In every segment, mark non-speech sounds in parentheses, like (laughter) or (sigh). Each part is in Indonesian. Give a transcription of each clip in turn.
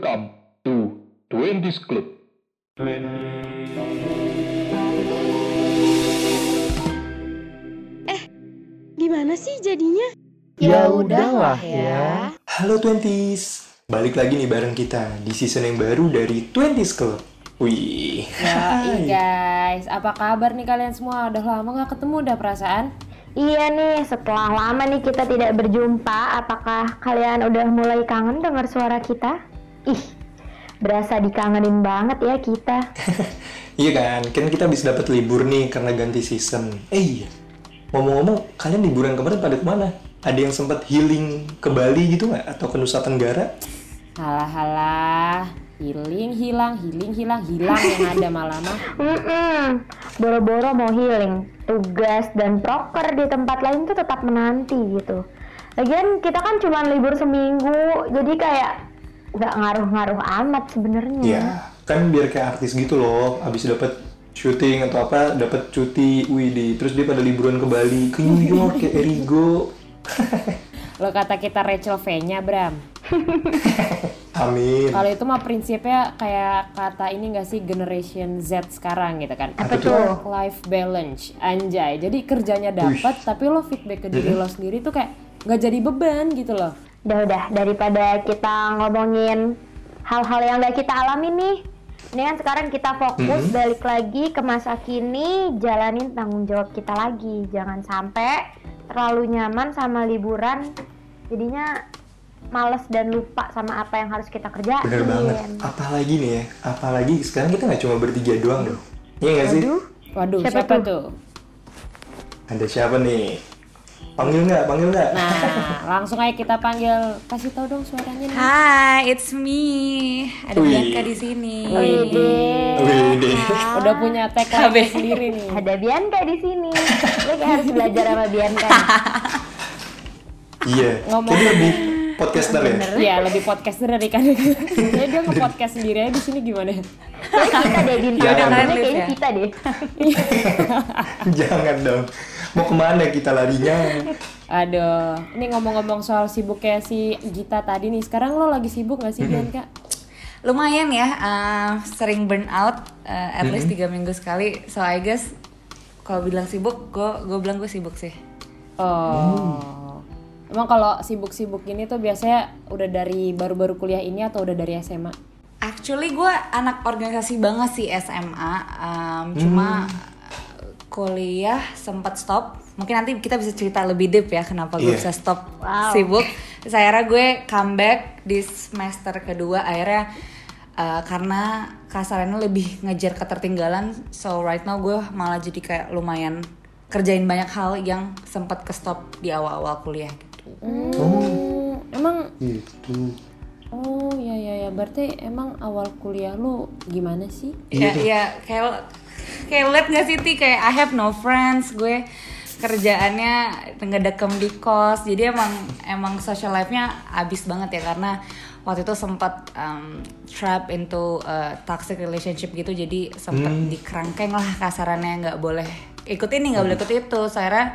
Welcome to Twenties Club. Gimana sih jadinya? Ya udahlah ya. Halo Twenties, balik lagi nih bareng kita di season yang baru dari Twenties Club. Wih, Yoi guys, apa kabar nih kalian semua? Udah lama gak ketemu udah perasaan? Iya nih, setelah lama nih kita tidak berjumpa, apakah kalian udah mulai kangen dengar suara kita? Ih, berasa dikangenin banget ya kita. (laughs) iya kan? Kan kita habis dapat libur nih karena ganti season. Eh iya, ngomong-ngomong, kalian liburan kemarin pada ke mana? Ada yang sempat healing ke Bali gitu nggak? Atau ke Nusa Tenggara? Halah halah, healing hilang, healing hilang, hilang yang ada malah mah. Hmm, (laughs) boro-boro mau healing, tugas dan proker di tempat lain tuh tetap menanti gitu. Lagian kita kan cuma libur seminggu, jadi kayak nggak ngaruh-ngaruh amat sebenarnya. Iya, kan biar kayak artis gitu loh. Abis dapat syuting atau apa, dapat cuti, wih terus dia pada liburan ke Bali, ke New York, kayak Erigo. Lo kata kita Rachel V-nya Bram. (laughs) Amin. Kalau itu mah prinsipnya kayak kata ini gak sih generation Z sekarang gitu kan. Apa tuh? Work life balance, anjay. Jadi kerjanya dapat tapi lo feedback ke diri lo sendiri tuh kayak nggak jadi beban gitu loh. Udah udah daripada kita ngomongin hal-hal yang gak kita alami nih. Ini kan sekarang kita fokus balik lagi ke masa kini, jalanin tanggung jawab kita lagi. Jangan sampai terlalu nyaman sama liburan, jadinya males dan lupa sama apa yang harus kita kerjain. Bener banget. Apalagi nih ya, apalagi sekarang kita nggak cuma bertiga doang dong. Iya nggak sih? Aduh, Waduh, Siapa siapa, tuh? tuh? Ada siapa nih? Panggil nggak? Panggil nggak? Nah, langsung aja kita panggil. Kasih tahu dong suaranya nih. Hai, it's me. Ada. Bianca di sini. Wih deh. Udah punya tagline sendiri nih. Ada Bianca di sini. Lo kayak harus belajar sama Bianca. (laughs) Iya. Ngomong- Jadi lebih podcaster ya? Iya, lebih podcaster dari kan. Jadi dia nge-podcast sendiri aja di sini gimana? Kayaknya kita deh Bin. Jangan. Kayaknya Live kayaknya ya? kita deh. (laughs) Jangan dong. Mau ke mana kita larinya? Aduh, ini ngomong-ngomong soal sibuknya si Gita tadi nih. Sekarang lo lagi sibuk gak sih, Bianca? Lumayan ya, uh, sering burn out, uh, at least tiga minggu sekali. So I guess kalau bilang sibuk, gue gue bilang gue sibuk sih. Oh. Emang kalau sibuk-sibuk ini tuh biasanya udah dari baru-baru kuliah ini atau udah dari SMA? Actually gue anak organisasi banget sih SMA, um, cuma kuliah sempat stop. Mungkin nanti kita bisa cerita lebih deep ya kenapa gue Iya. bisa stop Wow. sibuk. Terus akhirnya gue comeback di semester kedua akhirnya uh, karena kasarannya lebih ngejar ketertinggalan. So right now gue malah jadi kayak lumayan kerjain banyak hal yang sempat ke stop di awal-awal kuliah gitu. Hmm, emang Gitu. Oh ya ya ya berarti emang awal kuliah lu gimana sih? Iya, iya, kayak kayak liat gak sih Ti? Kayak I have no friends, gue kerjaannya ngedekem di kos, jadi emang emang social life-nya abis banget ya. Karena waktu itu sempat um, trap into a toxic relationship gitu, jadi sempet dikerangkeng lah kasarannya. Nggak boleh ikut ini nggak boleh ikut itu, saya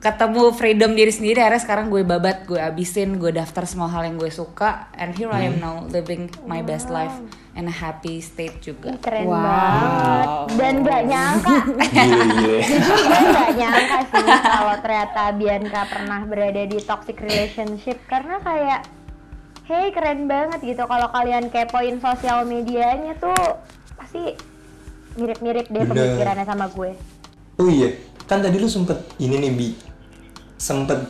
ketemu freedom diri sendiri akhirnya sekarang gue babat gue abisin gue daftar semua hal yang gue suka and here I am now living my best life in a happy state juga. Keren Wow. banget. Dan gak nyangka, (laughs) jujur gue gak nyangka sih kalau ternyata Bianca pernah berada di toxic relationship. Karena kayak hey keren banget gitu. Kalau kalian kepoin sosial medianya tuh pasti mirip-mirip deh pemikirannya sama gue. Oh iya, kan tadi lu sempet ini nih bi, sempet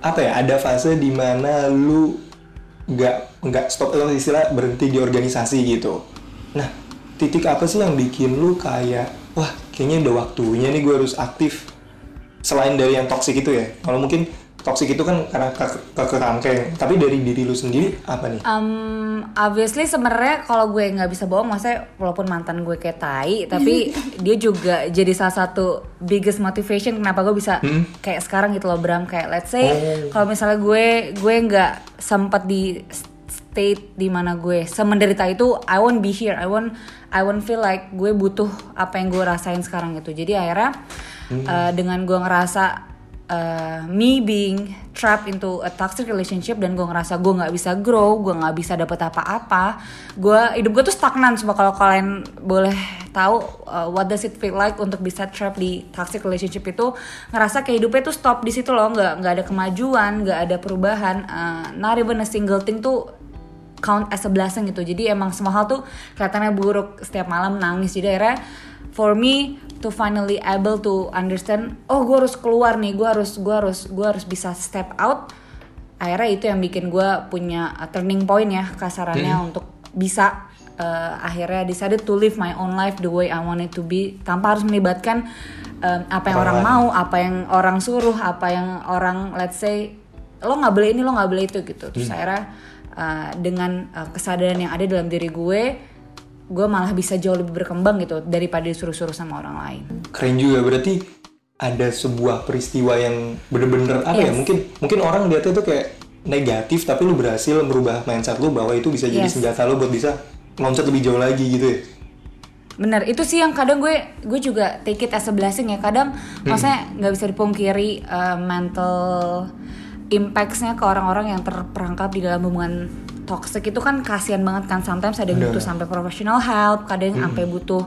apa ya? Ada fase di mana lu nggak nggak stop atau istilah berhenti di organisasi gitu. Nah, titik apa sih yang bikin lu kayak wah kayaknya udah waktunya nih gue harus aktif selain dari yang toksik itu ya. Kalau mungkin toksik itu kan karena ke, ke tapi dari diri lu sendiri apa nih? Um, obviously sebenarnya kalau gue nggak bisa bohong, maksudnya walaupun mantan gue kayak tai, tapi (laughs) dia juga jadi salah satu biggest motivation kenapa gue bisa kayak sekarang gitu loh Bram. Kayak let's say Oh. kalau misalnya gue gue nggak sempat di state di mana gue semenderita itu, I won't be here. I won't I won't feel like gue butuh apa yang gue rasain sekarang itu. Jadi akhirnya uh, dengan gue ngerasa uh, me being trapped into a toxic relationship dan gue ngerasa gue nggak bisa grow, gue nggak bisa dapet apa-apa, gue hidup gue tuh stagnan. Coba kalau kalian boleh tahu uh, what does it feel like untuk bisa trap di toxic relationship itu ngerasa kayak hidupnya tuh stop di situ loh, nggak nggak ada kemajuan, nggak ada perubahan, uh, not even a single thing tuh count as a blessing gitu. Jadi emang semua hal tuh kelihatannya buruk. Setiap malam nangis. Jadi akhirnya for me to finally able to understand oh gue harus keluar nih gue harus gue harus gue harus bisa step out. Akhirnya itu yang bikin gue punya uh, turning point ya kasarannya untuk bisa uh, akhirnya decided to live my own life the way I want it to be tanpa harus melibatkan um, apa yang orang Orang mau apa yang orang suruh apa yang orang let's say lo nggak boleh ini lo nggak boleh itu gitu. Terus akhirnya uh, dengan uh, kesadaran yang ada dalam diri gue gue malah bisa jauh lebih berkembang gitu daripada disuruh-suruh sama orang lain keren juga berarti ada sebuah peristiwa yang bener-bener apa ya Yes. mungkin mungkin orang lihatnya itu kayak negatif tapi lu berhasil merubah mindset lu bahwa itu bisa jadi Yes. senjata lu buat bisa loncat lebih jauh lagi gitu ya bener itu sih yang kadang gue gue juga take it as a blessing ya kadang maksudnya nggak bisa dipungkiri uh, mental impactsnya ke orang-orang yang terperangkap di dalam hubungan toxic itu kan kasihan banget kan sometimes ada yang butuh sampai professional help kadang sampai butuh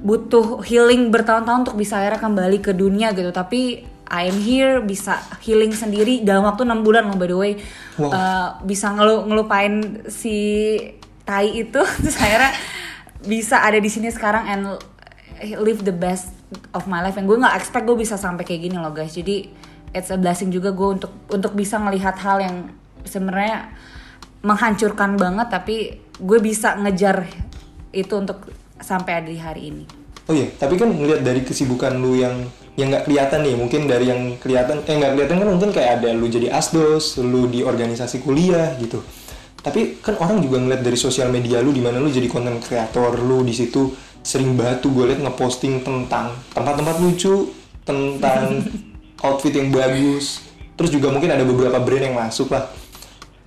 butuh healing bertahun-tahun untuk bisa akhirnya kembali ke dunia gitu. Tapi I am here bisa healing sendiri dalam waktu enam bulan loh by the way. Wow. Uh, bisa ngelu ngelupain si tai itu (laughs) terus akhirnya bisa ada di sini sekarang and live the best of my life. And gue nggak expect gue bisa sampai kayak gini loh guys. Jadi it's a blessing juga gue untuk untuk bisa ngelihat hal yang sebenarnya menghancurkan banget tapi gue bisa ngejar itu untuk sampai ada di hari ini. Oh iya tapi kan ngeliat dari kesibukan lu yang yang nggak kelihatan nih mungkin dari yang kelihatan eh nggak kelihatan kan mungkin kayak ada lu jadi asdos lu di organisasi kuliah gitu. Tapi kan orang juga ngeliat dari sosial media lu di mana lu jadi konten kreator lu di situ sering banget tuh gue liat ngeposting tentang tempat-tempat lucu tentang (laughs) outfit yang bagus. Terus juga mungkin ada beberapa brand yang masuk lah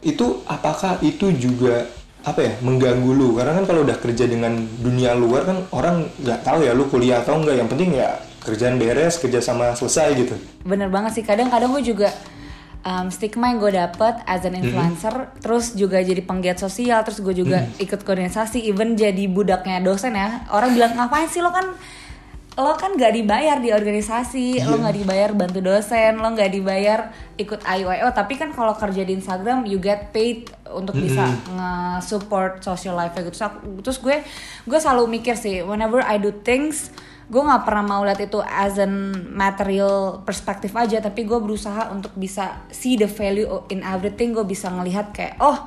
itu apakah itu juga apa ya mengganggu lu? Karena kan kalau udah kerja dengan dunia luar kan orang nggak tahu ya lu kuliah atau enggak yang penting ya kerjaan beres kerja sama selesai gitu. Bener banget sih. Kadang-kadang gue juga um, stigma yang gue dapet as an influencer terus juga jadi penggiat sosial terus gue juga ikut koordinasi even jadi budaknya dosen ya. Orang bilang ngapain sih lo kan lo kan gak dibayar di organisasi lo nggak dibayar bantu dosen lo nggak dibayar ikut IOIO tapi kan kalau kerja di Instagram you get paid untuk bisa nge-support social life gitu. Terus aku- terus gue gue selalu mikir sih whenever I do things gue nggak pernah mau lihat itu as an material perspektif aja. Tapi gue berusaha untuk bisa see the value in everything. Gue bisa ngelihat kayak oh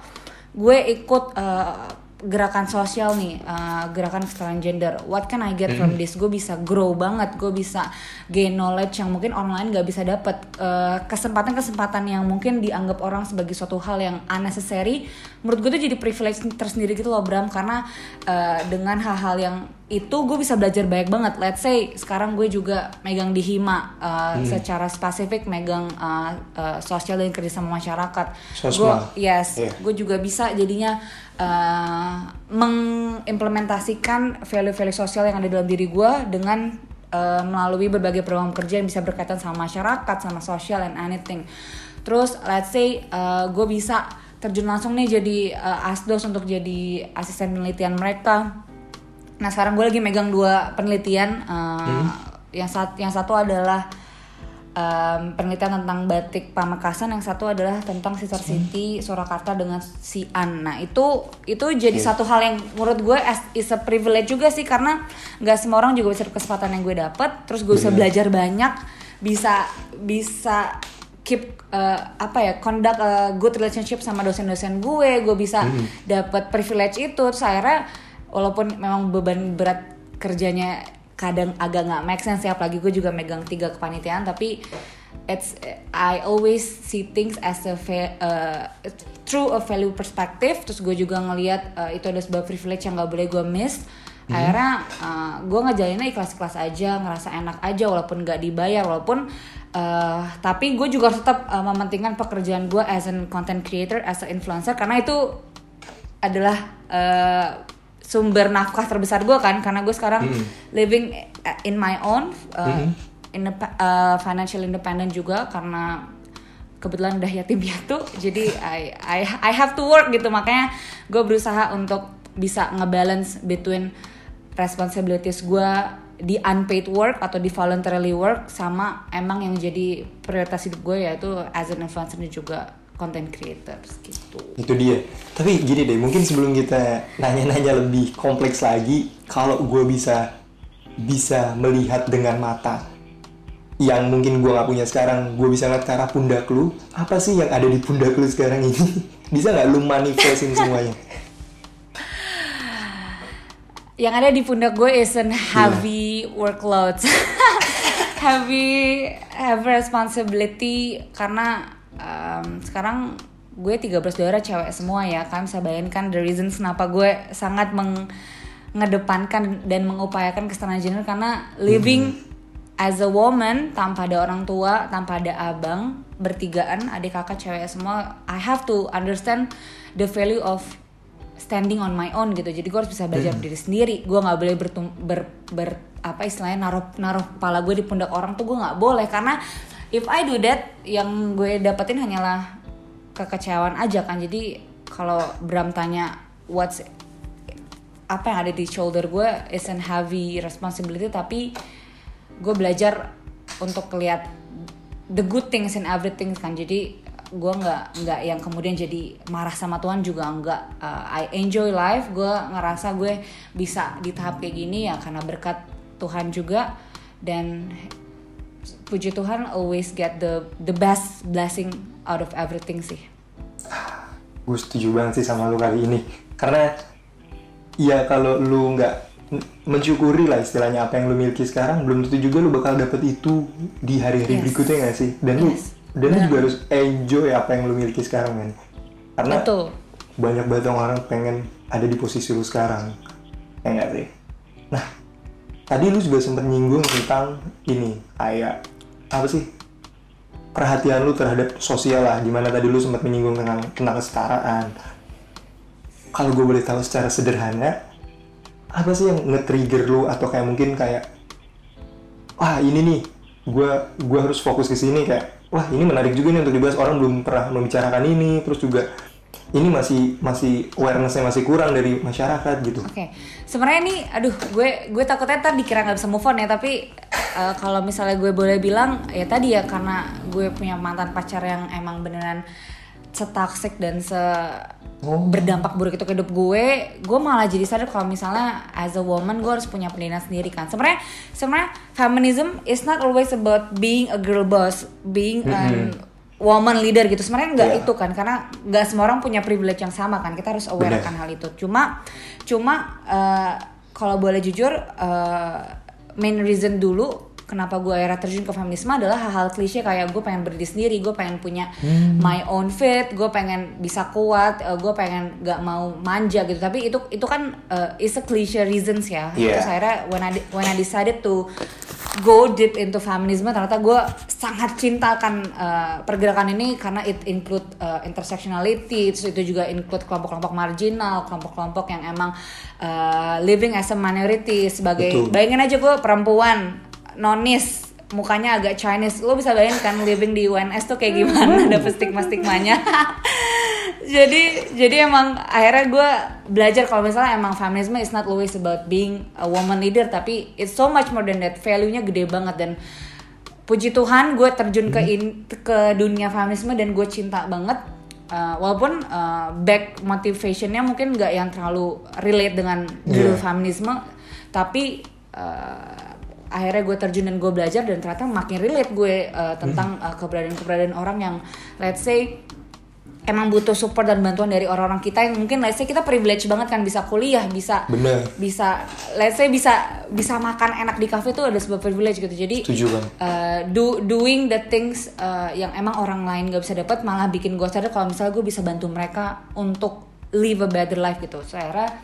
gue ikut uh, gerakan sosial nih uh, gerakan kesetaraan gender what can I get from this? Gue bisa grow banget gue bisa gain knowledge yang mungkin online gak bisa dapet. Uh, kesempatan-kesempatan yang mungkin dianggap orang sebagai suatu hal yang unnecessary menurut gue tuh jadi privilege tersendiri gitu loh Bram. Karena uh, dengan hal-hal yang itu gue bisa belajar banyak banget. Let's say sekarang gue juga megang di hima uh, secara spesifik megang uh, uh, sosial dan kerja sama masyarakat gue yes Iya. gue juga bisa jadinya uh, mengimplementasikan value-value sosial yang ada dalam diri gue dengan uh, melalui berbagai program kerja yang bisa berkaitan sama masyarakat, sama sosial and anything. Terus let's say uh, gue bisa terjun langsung nih jadi uh, asdos untuk jadi asisten penelitian mereka. Nah sekarang gue lagi megang dua penelitian. uh, Yang sat yang satu adalah um, penelitian tentang batik Pamekasan, yang satu adalah tentang Sister City Surakarta dengan Sian. Nah itu itu jadi satu hal yang menurut gue as, is a privilege juga sih karena nggak semua orang juga bisa kesempatan yang gue dapet. Terus gue bisa belajar banyak, bisa bisa keep uh, apa ya conduct a good relationship sama dosen-dosen gue. Gue bisa dapat privilege itu. Terus akhirnya walaupun memang beban berat kerjanya kadang agak nggak make sense ya apalagi gue juga megang tiga kepanitiaan tapi it's I always see things as a uh, through a value perspective terus gue juga ngelihat uh, itu ada sebuah privilege yang nggak boleh gue miss. Akhirnya uh, gue ngejalaninnya ikhlas-ikhlas aja ngerasa enak aja walaupun nggak dibayar walaupun uh, tapi gue juga harus tetap uh, mementingkan pekerjaan gue as an content creator as an influencer karena itu adalah uh, sumber nafkah terbesar gue kan karena gue sekarang living in my own uh, indep- uh, financial independent juga karena kebetulan udah yatim piatu jadi I, I I have to work gitu. Makanya gue berusaha untuk bisa ngebalance between responsibilities gue di unpaid work atau di voluntarily work sama emang yang jadi prioritas hidup gue yaitu as an influencer juga content creators gitu. Itu dia. Tapi gini deh, mungkin sebelum kita nanya-nanya lebih kompleks lagi, kalau gue bisa bisa melihat dengan mata yang mungkin gue nggak punya sekarang, gue bisa ngeliat ke arah pundak lu, apa sih yang ada di pundak lu sekarang ini? (laughs) bisa nggak lu manifestin semuanya? (laughs) Yang ada di pundak gue is an heavy workload, (laughs) heavy heavy responsibility karena um, sekarang gue 13 daerah cewek semua ya kan bisa bayangkan the reasons kenapa gue sangat mengedepankan dan mengupayakan kesetaraan gender karena living as a woman tanpa ada orang tua tanpa ada abang bertigaan adik kakak cewek semua I have to understand the value of standing on my own gitu. Jadi gue harus bisa belajar diri sendiri. Gue nggak boleh bertum ber, ber apa istilahnya naruh naruh kepala gue di pundak orang tuh gue nggak boleh. Karena if I do that yang gue dapetin hanyalah kekecewaan aja kan. Jadi kalau Bram tanya what's apa yang ada di shoulder gue is an heavy responsibility tapi gue belajar untuk lihat the good things in everything kan. Jadi gue nggak nggak yang kemudian jadi marah sama Tuhan juga nggak. Uh, I enjoy life gue ngerasa gue bisa di tahap kayak gini ya karena berkat Tuhan juga. Dan puji Tuhan always get the the best blessing out of everything sih. Gue setuju banget sih sama lu kali ini. Karena ya kalau lu nggak mensyukuri lah istilahnya apa yang lu miliki sekarang belum tentu juga lu bakal dapet itu di hari-hari Yes. berikutnya nggak sih? Dan lu Yes. dan lu juga harus enjoy apa yang lu miliki sekarang kan karena betul. banyak banget orang pengen ada di posisi lu sekarang. Ya nggak sih? Nah tadi lu juga sempat nyinggung tentang ini kayak apa sih? Perhatian lu terhadap sosial lah. Di mana tadi lu sempat menyinggung tentang tentang kesetaraan. Kalau gue boleh tahu secara sederhana apa sih yang nge-trigger lu? Atau kayak mungkin kayak wah ini nih. Gue gue harus fokus ke sini. Kayak wah ini menarik juga nih untuk dibahas. Orang belum pernah membicarakan ini. Terus juga ini masih masih awarenessnya masih kurang dari masyarakat gitu. Oke, sebenarnya ini, aduh, gue gue takutnya ntar dikira nggak bisa move on ya. Tapi eh, kalau misalnya gue boleh bilang, ya tadi ya karena gue punya mantan pacar yang emang beneran setoxic dan se berdampak buruk itu ke hidup gue, gue malah jadi sadar kalau misalnya as a woman gue harus punya pendirian sendiri kan. Sebenarnya sebenarnya feminism is not always about being a girl boss, being an woman leader gitu. Sebenarnya nggak Iya. itu kan karena nggak semua orang punya privilege yang sama kan. Kita harus aware Bener. akan hal itu. Cuma cuma eh, kalau boleh jujur eh, main reason dulu kenapa gue akhirnya terjun ke feminisme adalah hal-hal klise kayak gue pengen berdiri sendiri, gue pengen punya my own fit, gue pengen bisa kuat, eh, gue pengen gak mau manja gitu. Tapi itu itu kan eh, is a cliche reasons ya. Yeah. Terus akhirnya when I when I decided to go deep into feminisme ternyata gue sangat cinta akan uh, pergerakan ini karena it include uh, intersectionality terus itu juga include kelompok-kelompok marginal kelompok-kelompok yang emang uh, living as a minority sebagai Betul. bayangin aja gue perempuan nonis mukanya agak Chinese lo bisa bayangin kan living di UNS tuh kayak gimana (laughs) dapet stigma-stigmanya (laughs) jadi jadi emang akhirnya gue belajar kalau misalnya emang feminisme is not always about being a woman leader tapi it's so much more than that. Value-nya gede banget dan puji Tuhan gue terjun ke in- ke dunia feminisme dan gue cinta banget. Uh, walaupun uh, back motivationnya mungkin nggak yang terlalu relate dengan dulu Iya. feminisme tapi uh, akhirnya gue terjun dan gue belajar dan ternyata makin relate gue uh, tentang uh, keberadaan-keberadaan orang yang let's say emang butuh support dan bantuan dari orang-orang kita yang mungkin let's say kita privilege banget kan bisa kuliah bisa Bener. bisa let's say bisa bisa makan enak di cafe itu ada sebuah privilege gitu jadi Setuju banget. uh, do doing the things uh, yang emang orang lain gak bisa dapat malah bikin gue sadar kalau misalnya gue bisa bantu mereka untuk live a better life gitu so akhirnya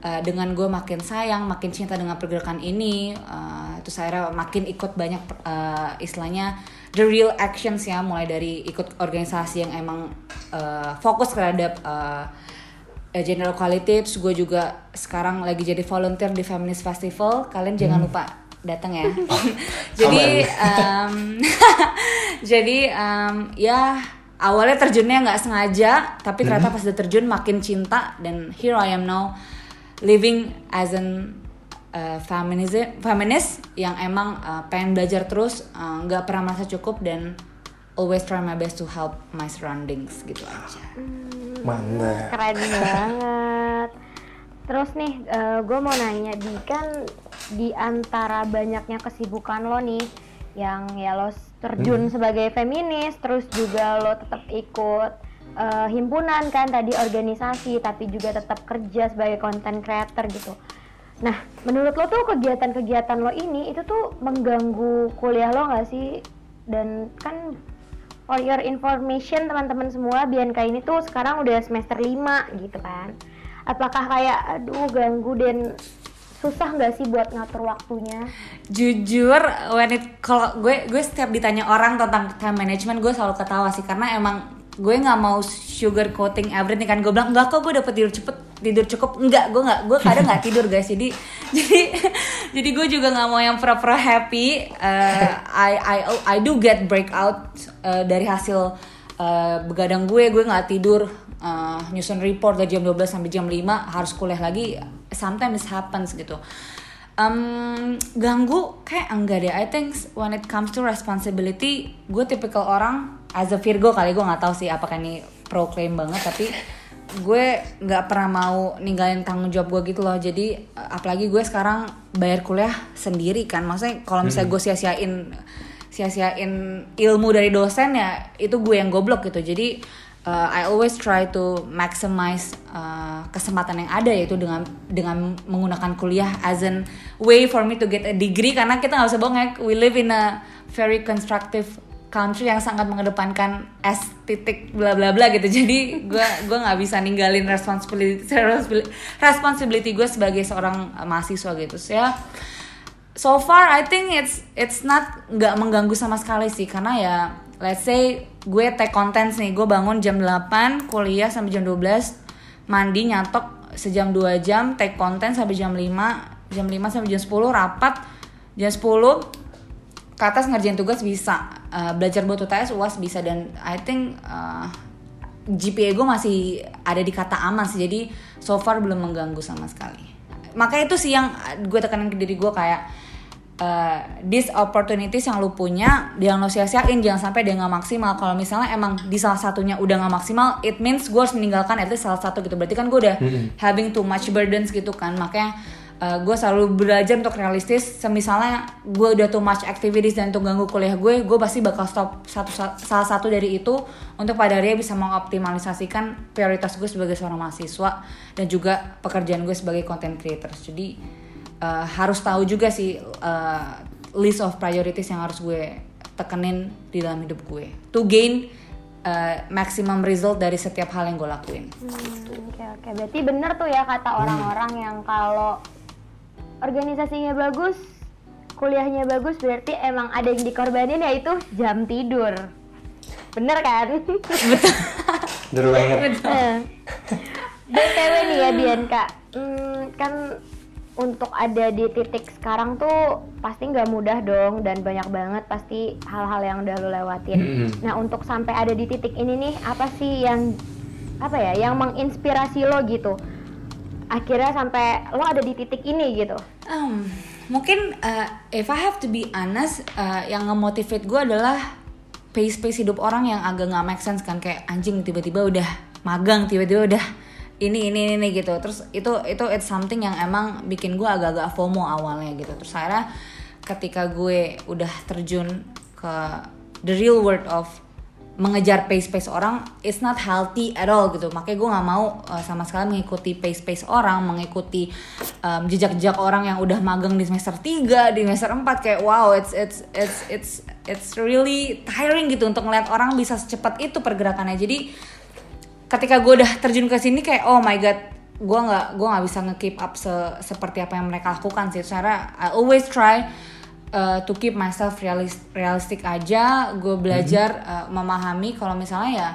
uh, dengan gue makin sayang makin cinta dengan pergerakan ini uh, terus akhirnya makin ikut banyak uh, istilahnya the real actions ya mulai dari ikut organisasi yang emang uh, fokus terhadap uh, eh, gender equality. Terus gue juga sekarang lagi jadi volunteer di feminist festival. Kalian jangan lupa datang ya. (laughs) (laughs) jadi um, (laughs) jadi um, ya awalnya terjunnya nggak sengaja, tapi ternyata pas udah terjun makin cinta dan here I am now living as an uh, feminist yang emang uh, pengen belajar terus, uh, nggak pernah merasa cukup dan always try my best to help my surroundings gitu aja. Mantap. Keren banget. Terus nih, gue mau nanya di kan di antara banyaknya kesibukan lo nih, yang ya lo terjun sebagai feminis, terus juga lo tetap ikut eh, himpunan kan tadi organisasi, tapi juga tetap kerja sebagai content creator gitu. Nah, menurut lo tuh kegiatan-kegiatan lo ini itu tuh mengganggu kuliah lo nggak sih? Dan kan for your information teman-teman semua, Bianca ini tuh sekarang udah semester 5 gitu kan. Apakah kayak aduh ganggu dan susah nggak sih buat ngatur waktunya? jujur when it kalau gue gue setiap ditanya orang tentang time management gue selalu ketawa sih karena emang gue nggak mau sugar coating everything kan. Gue bilang enggak kok gue dapet tidur cepet tidur cukup. Enggak gue nggak gue kadang nggak tidur guys. Jadi (laughs) jadi jadi gue juga nggak mau yang pura-pura happy. Uh, I I I do get breakout uh, dari hasil uh, begadang gue. Gue nggak tidur uh, nyusun report dari jam 12 sampai jam 5 harus kuliah lagi. Sometimes happens gitu. Um, ganggu kayak enggak deh. I think when it comes to responsibility gue tipikal orang as a Virgo kali gue nggak tahu sih apakah ini proclaim banget tapi gue nggak pernah mau ninggalin tanggung jawab gue gitu loh. Jadi apalagi gue sekarang bayar kuliah sendiri kan. Maksudnya kalau misalnya gue sia-siain sia-siain ilmu dari dosen ya itu gue yang goblok gitu. Jadi uh, I always try to maximize uh, kesempatan yang ada yaitu dengan dengan menggunakan kuliah as an way for me to get a degree. Karena kita nggak usah bohong ya we live in a very constructive country yang sangat mengedepankan S titik bla bla bla gitu. (laughs) Jadi gue gue nggak bisa ninggalin responsibility responsibility gue sebagai seorang uh, mahasiswa gitu. So, ya so far I think it's it's not nggak mengganggu sama sekali sih. Karena ya let's say gue take contents nih. Gue bangun jam 8 kuliah sampai jam 12 mandi nyatok sejam 2 jam take content sampai jam 5 jam 5 sampai jam 10 rapat jam 10 ke atas ngerjain tugas bisa. Uh, belajar buat UTS uas bisa dan I think uh, GPA gue masih ada di kata aman sih. Jadi so far belum mengganggu sama sekali. Makanya itu sih yang gue tekanin ke diri gue kayak uh, these opportunities yang lu punya jangan lo sia-siain. Jangan sampai dia nggak maksimal. Kalau misalnya emang di salah satunya udah nggak maksimal it means gue harus meninggalkan at least salah satu gitu. Berarti kan gue udah having too much burdens gitu kan. Makanya uh, gue selalu belajar untuk realistis. Semisalnya gue udah too much activities dan untuk ganggu kuliah gue gue pasti bakal stop satu salah satu dari itu untuk pada akhirnya bisa mengoptimalisasikan prioritas gue sebagai seorang mahasiswa dan juga pekerjaan gue sebagai content creator jadi uh, harus tahu juga sih uh, list of priorities yang harus gue tekenin di dalam hidup gue. To gain uh, maximum result dari setiap hal yang gue lakuin. Hmm, Oke oke, berarti bener tuh ya kata orang-orang yang kalau organisasinya bagus, kuliahnya bagus, berarti emang ada yang dikorbanin yaitu jam tidur. Bener kan? (laughs) Bener banget. BTW nih ya Bianca, hmm, kan untuk ada di titik sekarang tuh pasti nggak mudah dong dan banyak banget pasti hal-hal yang udah lo lewatin. Mm-mm. Nah untuk sampai ada di titik ini nih apa sih yang apa ya yang menginspirasi lo gitu? Akhirnya sampai lo ada di titik ini gitu. Um, mungkin uh, if I have to be honest, uh, yang nge-motivate gue adalah pace-pace hidup orang yang agak nggak make sense kan. Kayak anjing tiba-tiba udah magang tiba-tiba udah ini ini ini gitu. Terus itu itu it's something yang emang bikin gue agak-agak FOMO awalnya gitu. Terus akhirnya ketika gue udah terjun ke the real world of mengejar pace-pace orang it's not healthy at all gitu. Makanya gue nggak mau uh, sama sekali mengikuti pace-pace orang mengikuti um, jejak-jejak orang yang udah magang di semester 3 di semester 4 kayak wow it's it's it's it's it's really tiring gitu untuk ngeliat orang bisa secepat itu pergerakannya. Jadi ketika gue udah terjun ke sini kayak oh my god gue nggak gue nggak bisa nge-keep up se- seperti apa yang mereka lakukan sih. Secara I always try uh, to keep myself realis- realistic aja gue belajar uh, memahami kalau misalnya ya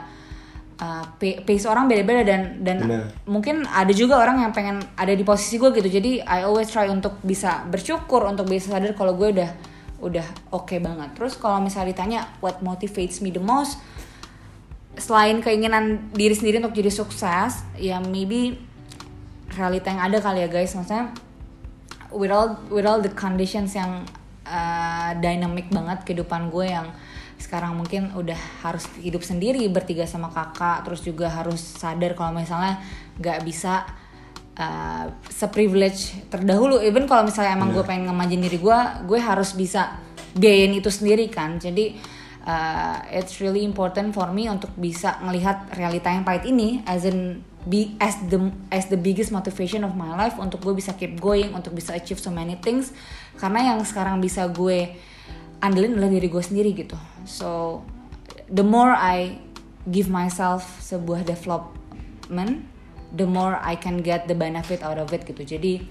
uh, pa- pace orang beda-beda dan dan Bener. mungkin ada juga orang yang pengen ada di posisi gue gitu. Jadi I always try untuk bisa bersyukur untuk bisa sadar kalau gue udah udah oke banget. Terus kalau misalnya ditanya what motivates me the most? Selain keinginan diri sendiri untuk jadi sukses ya maybe realita yang ada kali ya guys. Maksudnya with all with all the conditions yang uh, dynamic banget kehidupan gue yang sekarang mungkin udah harus hidup sendiri bertiga sama kakak terus juga harus sadar kalau misalnya nggak bisa uh, seprivilege terdahulu. Even kalau misalnya emang gue pengen ngemanjin diri gue gue harus bisa biayain itu sendiri kan. Jadi uh, it's really important for me untuk bisa ngelihat realita yang pahit ini as in be as the as the biggest motivation of my life. Untuk gue bisa keep going untuk bisa achieve so many things karena yang sekarang bisa gue andelin adalah diri gue sendiri gitu. So the more I give myself sebuah development the more I can get the benefit out of it gitu. Jadi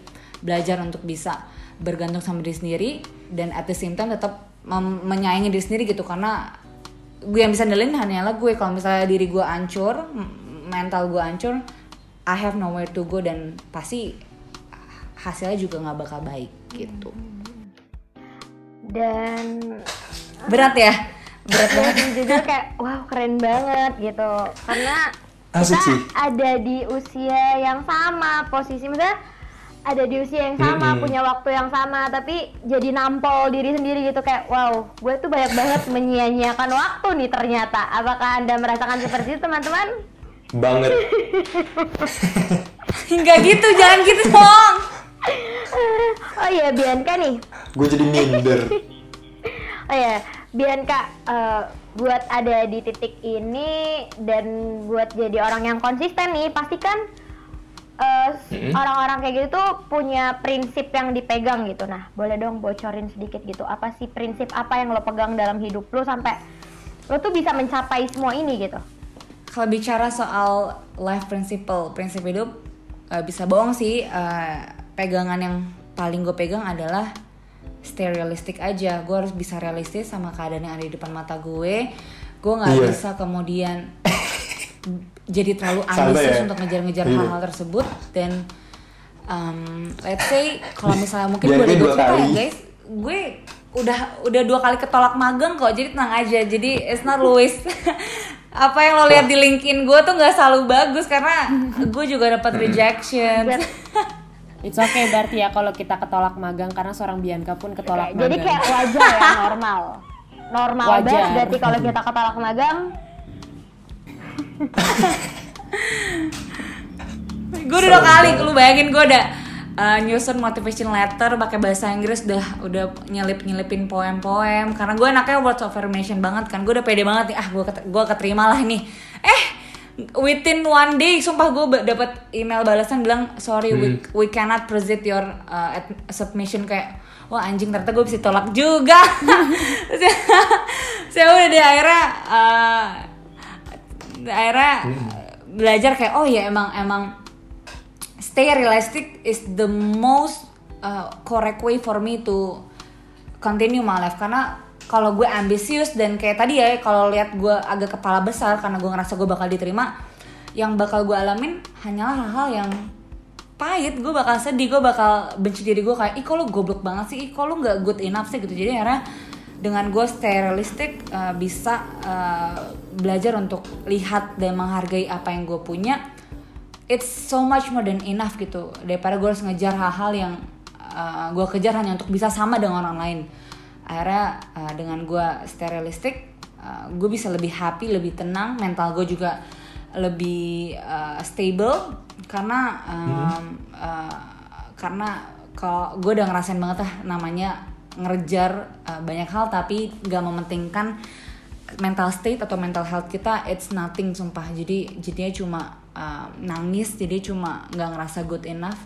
belajar untuk bisa bergantung sama diri sendiri dan at the same time tetap menyayangi diri sendiri gitu. Karena gue yang bisa andelin hanyalah gue. Kalau misalnya diri gue hancur m- mental gue hancur I have nowhere to go dan pasti hasilnya juga nggak bakal baik gitu Dan berat ya berat banget dan jujur kayak wow keren banget gitu. Karena Asik kita sih. ada di usia yang sama posisi misalnya ada di usia yang sama Mm-mm. punya waktu yang sama tapi jadi nampol diri sendiri gitu kayak wow gue tuh banyak banget menyia-nyiakan waktu nih ternyata apakah anda merasakan seperti itu teman-teman Banget. (laughs) nggak gitu jangan gitu dong oh iya Bianca nih Gue jadi minder. (laughs) Oh ya, Bianca, eh, buat ada di titik ini dan buat jadi orang yang konsisten nih, pastikan eh, orang-orang kayak gitu tuh punya prinsip yang dipegang gitu. Nah, boleh dong bocorin sedikit gitu. Apa sih prinsip apa yang lo pegang dalam hidup lo sampai lo tuh bisa mencapai semua ini gitu? kalau bicara soal life principle prinsip hidup eh, bisa bohong sih eh, pegangan yang paling gue pegang adalah stay realistic aja gue harus bisa realistis sama keadaan yang ada di depan mata gue gue nggak Iya. bisa kemudian (laughs) jadi terlalu Santai ambisius ya? untuk ngejar-ngejar Iya. hal-hal tersebut dan um, let's say kalau misalnya mungkin Biar gue gue udah dua cerita ya kali. guys gue udah udah dua kali ketolak magang kok jadi tenang aja jadi it's not always (laughs) apa yang lo lihat di LinkedIn gue tuh nggak selalu bagus karena gue juga dapat rejection (laughs) It's okay berarti ya kalau kita ketolak magang karena seorang Bianca pun ketolak jadi magang. kayak wajar ya normal. Normal Wajar. banget berarti kalau kita ketolak magang. gue udah dua kali lu bayangin gue udah uh, nyusun motivation letter pakai bahasa Inggris udah udah nyelip nyelipin poem-poem karena gue anaknya words of affirmation banget kan gue udah pede banget nih ah gue gue keterima lah nih eh within one day sumpah gue dapat email balasan bilang sorry we, we cannot proceed your uh, submission. Kayak wah anjing ternyata gue bisa tolak juga. (laughs) Terus ya- saya udah di akhirnya uh, akhirnya belajar kayak oh ya emang emang stay realistic is the most uh, correct way for me to continue my life. Karena kalau gue ambisius dan kayak tadi ya kalau lihat gue agak kepala besar karena gue ngerasa gue bakal diterima yang bakal gue alamin hanyalah hal-hal yang pahit. Gue bakal sedih gue bakal benci diri gue kayak ih kok lu goblok banget sih? Ih kok lu nggak good enough sih? Gitu. Jadi akhirnya dengan gue stay realistic uh, bisa uh, belajar untuk lihat dan menghargai apa yang gue punya it's so much more than enough gitu. Daripada gue harus ngejar hal-hal yang uh, gue kejar hanya untuk bisa sama dengan orang lain akhirnya uh, dengan gue stay realistic uh, gue bisa lebih happy lebih tenang mental gue juga lebih uh, stable. Karena um, uh, karena kalau gue udah ngerasain banget lah namanya ngejar uh, banyak hal tapi gak mementingkan mental state atau mental health kita it's nothing sumpah. Jadi jadinya cuma uh, nangis jadi cuma nggak ngerasa good enough.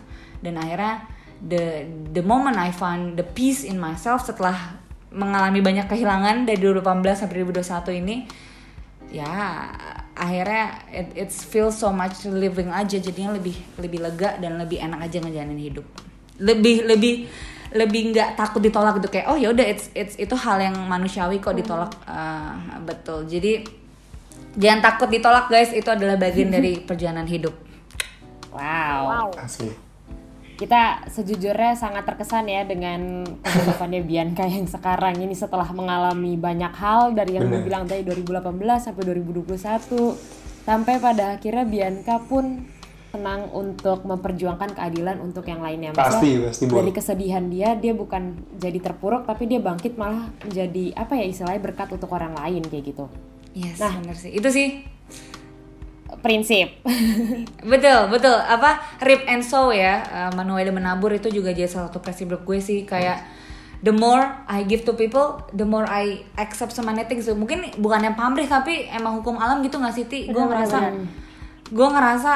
Dan akhirnya the the moment I found the peace in myself setelah mengalami banyak kehilangan dari 2018 sampai 2021 ini ya akhirnya it, it's feel so much living aja. Jadinya lebih lebih lega dan lebih enak aja ngejalanin hidup. Lebih lebih lebih nggak takut ditolak gitu. Kayak oh ya udah it's it's itu hal yang manusiawi kok ditolak. Uh, betul. Jadi jangan takut ditolak guys. Itu adalah bagian (laughs) dari perjalanan hidup. Wow. Asli. Kita sejujurnya sangat terkesan ya dengan kehidupannya (laughs) Bianca yang sekarang ini setelah mengalami banyak hal dari yang gue bilang tadi 2018 sampai 2021 sampai pada akhirnya Bianca pun tenang untuk memperjuangkan keadilan untuk yang lainnya. Maksudnya, Pasti, pasti. Dari kesedihan dia, dia bukan jadi terpuruk, tapi dia bangkit malah menjadi apa ya istilahnya berkat untuk orang lain kayak gitu. yes Nah. bener sih itu sih Prinsip. (laughs) betul betul. Apa rip and sow ya. Uh, Manuel menabur itu juga jadi salah satu prinsip gue sih. Kayak the more I give to people the more I accept so many things. Mungkin bukannya pamrih tapi emang hukum alam gitu nggak sih ti? Gue ngerasa gue ngerasa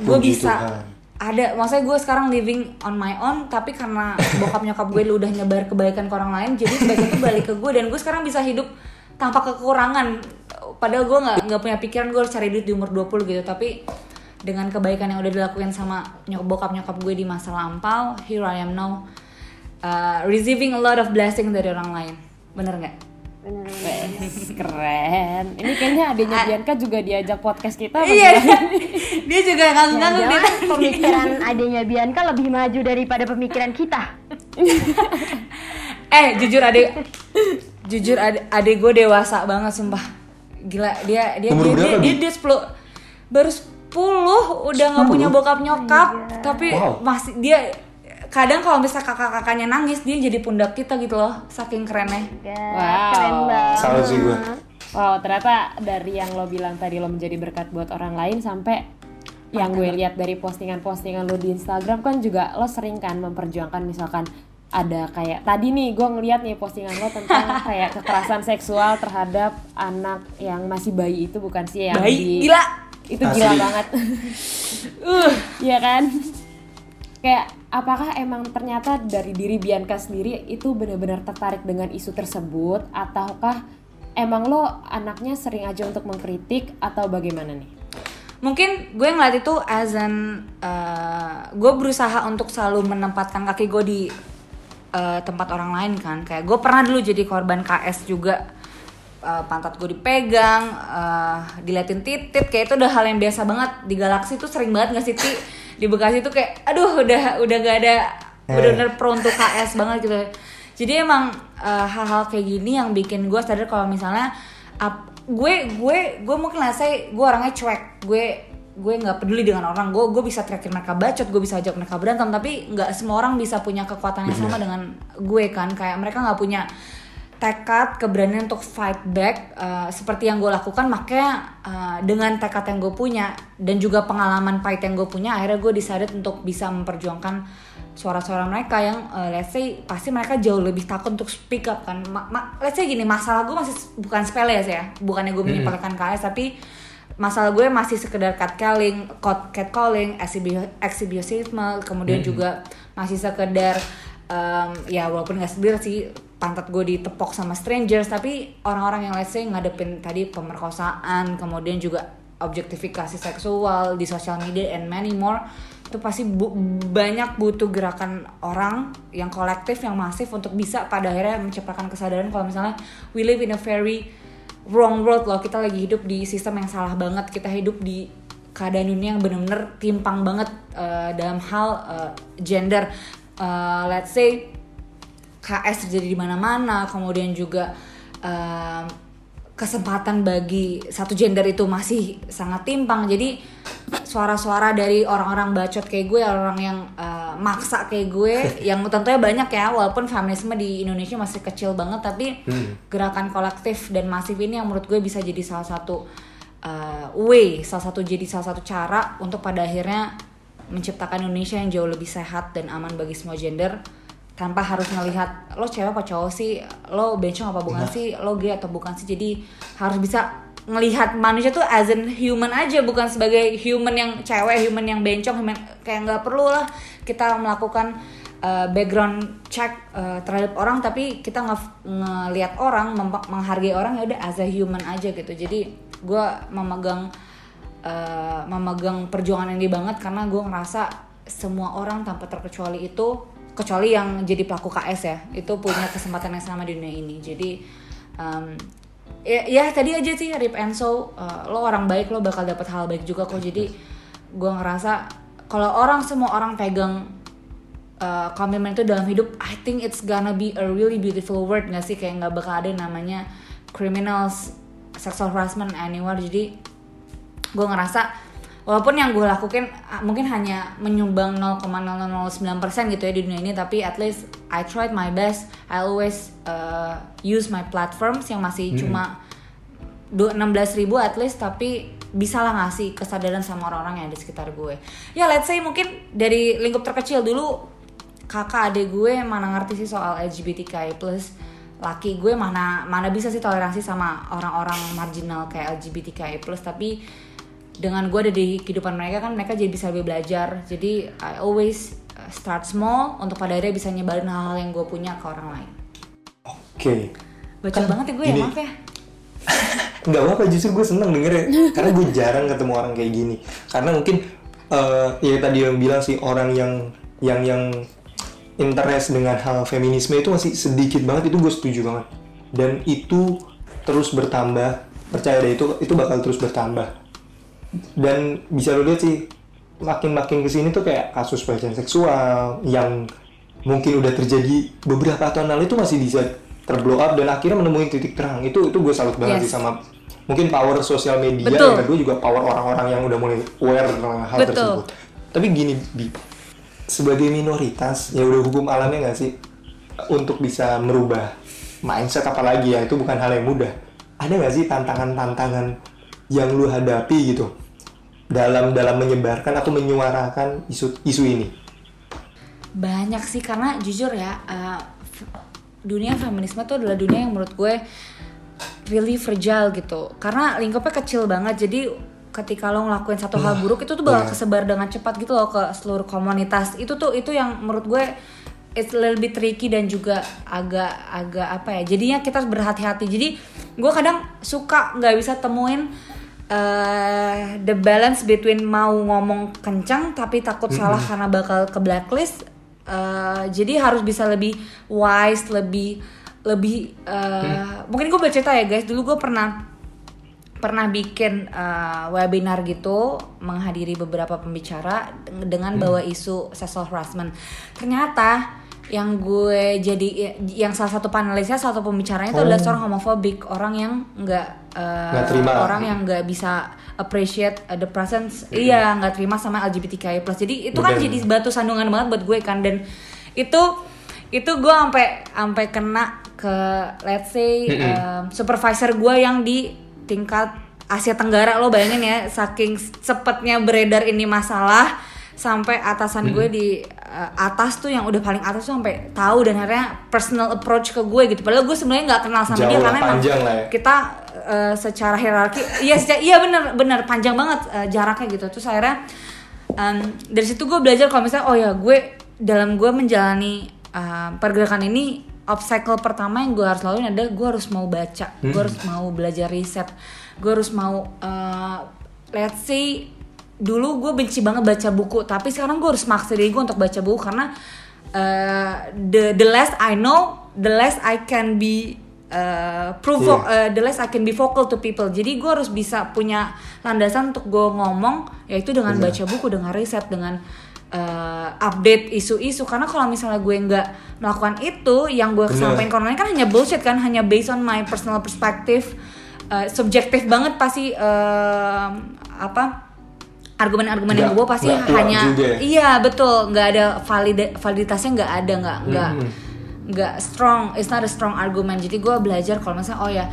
gue bisa Tuhan. ada. Maksudnya gue sekarang living on my own tapi karena bokap nyokap gue udah nyebar kebaikan ke orang lain jadi kebaikan itu balik ke gue dan gue sekarang bisa hidup tanpa kekurangan padahal gue nggak nggak punya pikiran gue harus cari duit di umur 20 gitu. Tapi dengan kebaikan yang udah dilakuin sama nyok bokap nyokap gue di masa lampau here I am now uh, receiving a lot of blessing dari orang lain. Bener nggak? Keren. Ini kayaknya adiknya Bianca juga diajak podcast kita. iya. (laughs) dia juga nganggung dia Jangan pemikiran (laughs) adanya Bianca lebih maju daripada pemikiran kita. (laughs) eh jujur adek jujur adek, adek gue dewasa banget sumpah gila dia dia Umur dia, dia, Bi? dia, 10 baru 10 udah nggak punya bokap nyokap tapi Wow. masih dia kadang kalau misalnya kakak-kakaknya nangis dia jadi pundak kita gitu loh saking kerennya Ya, Wow. Keren banget. Salut sih gue. Wow, ternyata dari yang lo bilang tadi lo menjadi berkat buat orang lain sampai yang gue lihat dari postingan-postingan lo di Instagram kan juga lo sering kan memperjuangkan misalkan ada kayak tadi nih gue ngeliat nih postingan lo tentang (laughs) kayak kekerasan seksual terhadap anak yang masih bayi itu bukan sih yang baik di gila. Itu gila Asli. banget. (laughs) Uh. Ya kan? Kayak apakah emang ternyata dari diri Bianca sendiri itu benar-benar tertarik dengan isu tersebut ataukah emang lo anaknya sering aja untuk mengkritik atau bagaimana nih? Mungkin gue ngeliat itu as an uh, gue berusaha untuk selalu menempatkan kaki gue di uh, tempat orang lain kan. Kayak gue pernah dulu jadi korban KS juga. Uh, pantat gue dipegang uh, diliatin titit kayak itu udah hal yang biasa banget. Di galaksi tuh sering banget nggak sih Ti? di Bekasi tuh kayak aduh udah udah gak ada bener-bener pro untuk KS banget gitu. Jadi emang uh, hal-hal kayak gini yang bikin gue sadar kalau misalnya ap- gue gue gue mungkin lah saya gue orangnya cuek. Gue gue nggak peduli dengan orang gue gue bisa teriakin mereka bacot gue bisa ajak mereka berantem tapi nggak semua orang bisa punya kekuatan yang sama dengan gue kan. Kayak mereka nggak punya tekad keberanian untuk fight back uh, seperti yang gue lakukan makanya uh, dengan tekad yang gue punya dan juga pengalaman pahit yang gue punya akhirnya gue decided untuk bisa memperjuangkan suara-suara mereka yang uh, let's say pasti mereka jauh lebih takut untuk speak up kan. Ma- ma- let's say gini masalah gue masih bukan sepele ya bukannya gue menyepelekan KS tapi masalah gue masih sekedar catcalling, cat catcalling, exhibi- exhibitionisme, kemudian juga masih sekedar um, ya walaupun nggak sedih sih pantat gue ditepok sama strangers tapi orang-orang yang let's say ngadepin tadi pemerkosaan kemudian juga objektifikasi seksual di sosial media and many more itu pasti bu- banyak butuh gerakan orang yang kolektif yang masif untuk bisa pada akhirnya menciptakan kesadaran kalau misalnya we live in a very wrong world loh. Kita lagi hidup di sistem yang salah banget. Kita hidup di keadaan dunia yang bener-bener timpang banget uh, dalam hal uh, gender. Uh, let's say KS terjadi di mana-mana kemudian juga kesempatan bagi satu gender itu masih sangat timpang. Jadi suara-suara dari orang-orang bacot kayak gue orang yang uh, maksa kayak gue (laughs) yang tentunya banyak ya walaupun feminisme di Indonesia masih kecil banget tapi gerakan kolektif dan masif ini yang menurut gue bisa jadi salah satu uh, way salah satu jadi salah satu cara untuk pada akhirnya menciptakan Indonesia yang jauh lebih sehat dan aman bagi semua gender tanpa harus ngelihat lo cewek apa cowok sih? Lo bencong apa bukan sih? Lo gay atau bukan sih? Jadi harus bisa ngelihat manusia tuh as an human aja bukan sebagai human yang cewek human yang bencong human, kayak nggak perlu lah kita melakukan uh, background check uh, terhadap orang tapi kita nge ngelihat orang menghargai orang ya udah as a human aja gitu. Jadi gue memegang uh, memegang perjuangan ini banget karena gue ngerasa semua orang tanpa terkecuali itu kecuali yang jadi pelaku KS ya itu punya kesempatan yang sama di dunia ini. Jadi um, ya, ya tadi aja sih Rip Enso uh, lo orang baik lo bakal dapat hal baik juga kok. Jadi gue ngerasa kalau orang semua orang pegang uh, komitmen itu dalam hidup I think it's gonna be a really beautiful word gak sih? Kayak nggak bakal ada namanya criminals sexual harassment anywhere jadi gue ngerasa walaupun yang gue lakukan ah, mungkin hanya menyumbang 0,0009% gitu ya di dunia ini tapi at least I tried my best. I always uh, use my platforms yang masih cuma du- 16 ribu at least tapi bisa lah ngasih kesadaran sama orang-orang yang ada di sekitar gue. Ya let's say mungkin dari lingkup terkecil dulu kakak adik gue mana ngerti sih soal LGBTQI plus? Laki gue mana mana bisa sih toleransi sama orang-orang marginal kayak LGBTQI plus? Tapi dengan gue ada di kehidupan mereka kan mereka jadi bisa lebih belajar. Jadi I always uh, start small untuk pada akhirnya bisa nyebarin hal-hal yang gue punya ke orang lain. Oke. baca Kan banget ya gue ya maaf ya. (laughs) Nggak apa-apa justru gue seneng denger ya karena gue jarang ketemu orang kayak gini. Karena mungkin eh ya tadi yang bilang sih orang yang yang yang interest dengan hal feminisme itu masih sedikit banget itu gue setuju banget. Dan itu terus bertambah. Percaya deh itu itu bakal terus bertambah dan bisa lo lihat sih makin-makin ke sini tuh kayak kasus pelecehan seksual yang mungkin udah terjadi beberapa tahun lalu itu masih bisa terblow up dan akhirnya menemui titik terang itu itu gue salut banget Yes. sih sama mungkin power sosial media Betul. yang kedua juga power orang-orang yang udah mulai aware tentang hal Betul. tersebut tapi gini Bi, sebagai minoritas ya udah hukum alamnya nggak sih untuk bisa merubah mindset apalagi ya itu bukan hal yang mudah ada nggak sih tantangan-tantangan yang lu hadapi gitu dalam dalam menyebarkan atau menyuarakan isu isu ini? Banyak sih karena jujur ya uh, dunia feminisme tuh adalah dunia yang menurut gue really fragile gitu. Karena lingkupnya kecil banget jadi ketika lo ngelakuin satu hal buruk itu tuh bakal iya. kesebar dengan cepat gitu loh ke seluruh komunitas. Itu tuh itu yang menurut gue it's a little bit tricky dan juga agak agak apa ya jadinya kita harus berhati-hati. Jadi gue kadang suka nggak bisa temuin uh, the balance between mau ngomong kencang tapi takut salah karena bakal ke blacklist Uh, jadi harus bisa lebih wise lebih lebih uh, mungkin gue bercerita ya guys. Dulu gue pernah pernah bikin uh, webinar gitu menghadiri beberapa pembicara dengan bawa isu sexual harassment. Ternyata yang gue jadi yang salah satu panelisnya salah satu pembicaranya itu adalah seorang homofobik orang yang nggak uh, terima. orang yang nggak bisa appreciate uh, the presence. Iya nggak terima sama LGBTQI plus. Jadi itu kan Bener. jadi batu sandungan banget buat gue kan. Dan itu itu gue sampai sampai kena ke let's say um, supervisor gue yang di tingkat Asia Tenggara lo bayangin ya saking cepetnya beredar ini masalah sampai atasan gue di uh, atas tuh yang udah paling atas tuh sampai tahu dan akhirnya personal approach ke gue gitu. Padahal gue sebenarnya nggak kenal sama Jauh dia karena emang ya. kita uh, secara hierarki iya secara- iya bener bener panjang banget uh, jaraknya gitu. Terus akhirnya um, dari situ gue belajar kalau misalnya oh ya gue dalam gue menjalani uh, pergerakan ini obstacle pertama yang gue harus laluin adalah gue harus mau baca gue harus mau belajar riset gue harus mau uh, let's say dulu gue benci banget baca buku tapi sekarang gue harus maksa diri gue untuk baca buku karena uh, the the less I know the less I can be uh, prove uh, the less I can be vocal to people. Jadi gue harus bisa punya landasan untuk gue ngomong yaitu dengan baca buku dengan riset dengan uh, update isu-isu. Karena kalau misalnya gue nggak melakukan itu yang gue sampaikan ke orang lain kan hanya bullshit kan hanya based on my personal perspective uh, subjektif banget pasti um, apa argumen-argumen yang gue pasti kuat hanya juga ya? iya betul. Nggak ada valida validitasnya nggak ada nggak nggak Hmm. nggak strong. It's not a strong argument. Jadi gue belajar kalau misalnya oh ya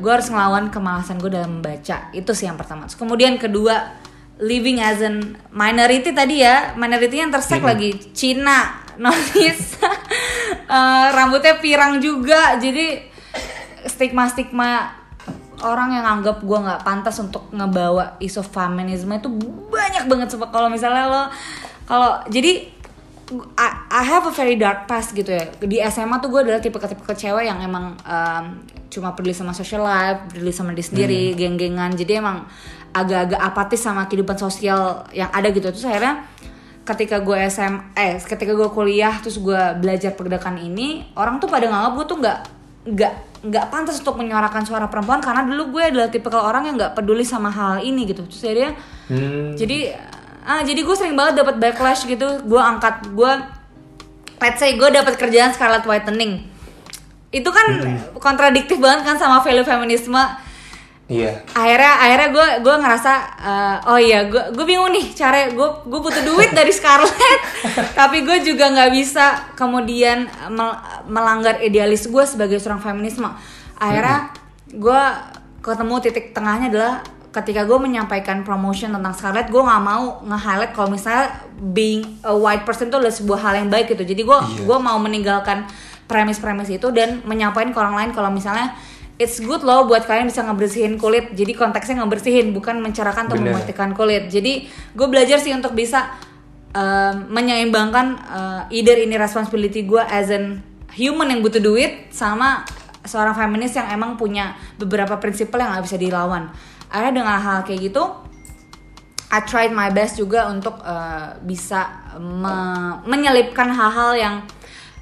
gue harus ngelawan kemalasan gue dalam membaca. Itu sih yang pertama. Terus kemudian kedua living as an minority tadi ya. Minority yang tersek lagi. Cina (laughs) nonis Eh, rambutnya pirang juga. Jadi stigma stigma orang yang anggap gue nggak pantas untuk ngebawa isu feminisme itu banyak banget Sumpah. kalau misalnya lo kalau jadi I, I have a very dark past gitu ya. Di SMA tuh gue adalah tipe tipe cewek yang emang um, cuma peduli sama social life peduli sama diri sendiri geng-gengan. Jadi emang agak-agak apatis sama kehidupan sosial yang ada gitu. Terus akhirnya ketika gue SM eh ketika gue kuliah terus gue belajar pergerakan ini orang tuh pada nganggap gue tuh nggak nggak nggak pantas untuk menyuarakan suara perempuan karena dulu gue adalah tipikal orang yang nggak peduli sama hal ini gitu. Terus akhirnya Hmm. jadi ah jadi gue sering banget dapat backlash gitu. Gue angkat gue let's say gue dapat kerjaan scarlet whitening. Itu kan kontradiktif banget kan sama value feminisme Iya. akhirnya akhirnya gue gue ngerasa eh, oh iya gue gue bingung nih cara gue gue butuh duit dari Scarlett (laughs) tapi gue juga nggak bisa kemudian mel- melanggar idealis gue sebagai seorang feminisme akhirnya gue ketemu titik tengahnya adalah ketika gue menyampaikan promotion tentang Scarlett gue nggak mau nge-highlight kalau misalnya being a white person itu adalah sebuah hal yang baik gitu jadi gue Iya. gue mau meninggalkan premis-premis itu dan menyampaikan ke orang lain kalau misalnya it's good loh buat kalian bisa ngebersihin kulit jadi konteksnya ngebersihin bukan mencerahkan atau Bener. memutihkan kulit jadi gue belajar sih untuk bisa um, menyeimbangkan uh, either ini responsibility gue as an human yang butuh duit sama seorang feminis yang emang punya beberapa prinsipal yang gak bisa dilawan akhirnya dengan hal kayak gitu I tried my best juga untuk uh, bisa me- menyelipkan hal-hal yang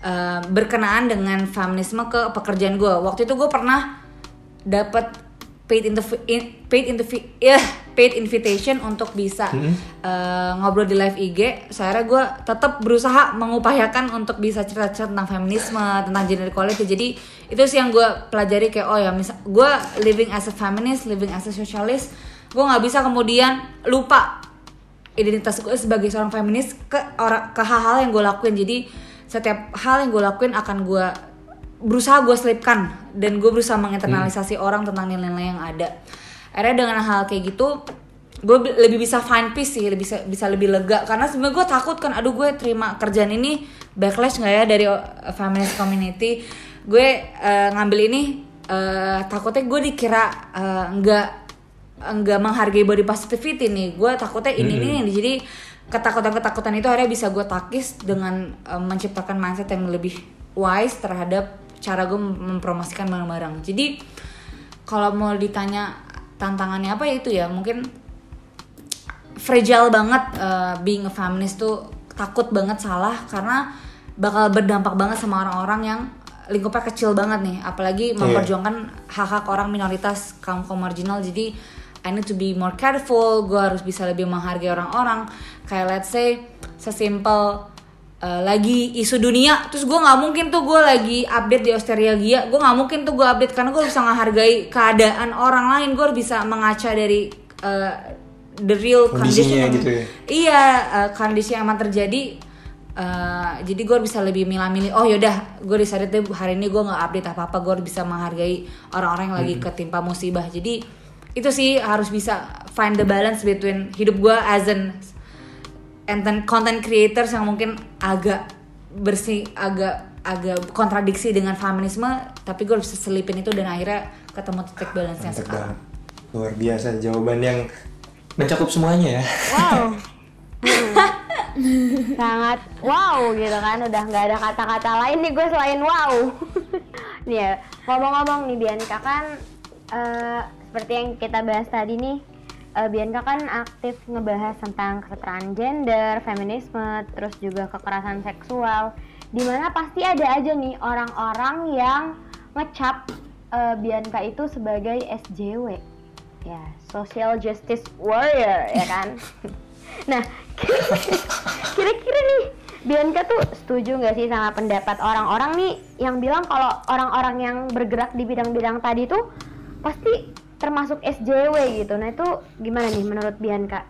uh, berkenaan dengan feminisme ke pekerjaan gue. Waktu itu gue pernah dapat paid interv- in- paid ya, paid invitation untuk bisa uh, ngobrol di live IG. Saya gue tetap berusaha mengupayakan untuk bisa cerita-cerita tentang feminisme, tentang gender equality. Jadi itu sih yang gue pelajari kayak oh ya misal gue living as a feminist, living as a socialist, gue nggak bisa kemudian lupa identitas gue sebagai seorang feminis ke orang ke hal-hal yang gue lakuin jadi setiap hal yang gue lakuin akan gue berusaha gue selipkan dan gue berusaha menginternalisasi orang tentang nilai-nilai yang ada. Akhirnya dengan hal kayak gitu gue bi- lebih bisa find peace sih lebih bisa bisa lebih lega. Karena sebenarnya gue takut kan aduh gue terima kerjaan ini backlash nggak ya dari feminist community? Gue uh, ngambil ini uh, takutnya gue dikira uh, nggak nggak menghargai body positivity nih. Gue takutnya ini ini ini. jadi ketakutan-ketakutan itu akhirnya bisa gue takis dengan uh, menciptakan mindset yang lebih wise terhadap cara gue mem- mempromosikan barang-barang. Jadi kalau mau ditanya tantangannya apa ya itu ya mungkin fragile banget uh, being a feminist tuh takut banget salah karena bakal berdampak banget sama orang-orang yang lingkupnya kecil banget nih. Apalagi memperjuangkan hak-hak orang minoritas kaum kaum marginal jadi I need to be more careful gue harus bisa lebih menghargai orang-orang. Kayak let's say sesimpel uh, lagi isu dunia terus gue nggak mungkin tuh gue lagi update di Australia gue nggak mungkin tuh gue update karena gue bisa menghargai keadaan orang lain. Gue bisa mengaca dari uh, the real condition yang- gitu ya? iya uh, kondisi yang emang terjadi. Uh, jadi gue bisa lebih milah-milih oh yaudah gue decided deh hari ini gue nggak update apa apa gue bisa menghargai orang-orang yang lagi ketimpa musibah. Jadi itu sih harus bisa find the balance between hidup gue as an content content creators yang mungkin agak bersih agak agak kontradiksi dengan feminisme tapi gue bisa selipin itu dan akhirnya ketemu titik balance nya Mantap sekarang banget. Luar biasa jawaban yang mencakup semuanya ya. Wow. (laughs) (laughs) Sangat wow gitu kan udah nggak ada kata-kata lain nih gue selain wow. (laughs) nih ya ngomong-ngomong nih Bianca kan eh, seperti yang kita bahas tadi nih eh, Bianca kan aktif ngebahas tentang kesetaraan gender, feminisme, terus juga kekerasan seksual. Di mana pasti ada aja nih orang-orang yang ngecap eh, Bianca itu sebagai SJW ya social justice warrior ya kan (laughs) nah kira-kira nih Bianca tuh setuju nggak sih sama pendapat orang-orang nih yang bilang kalau orang-orang yang bergerak di bidang-bidang tadi tuh pasti termasuk SJW gitu nah itu gimana nih menurut Bianca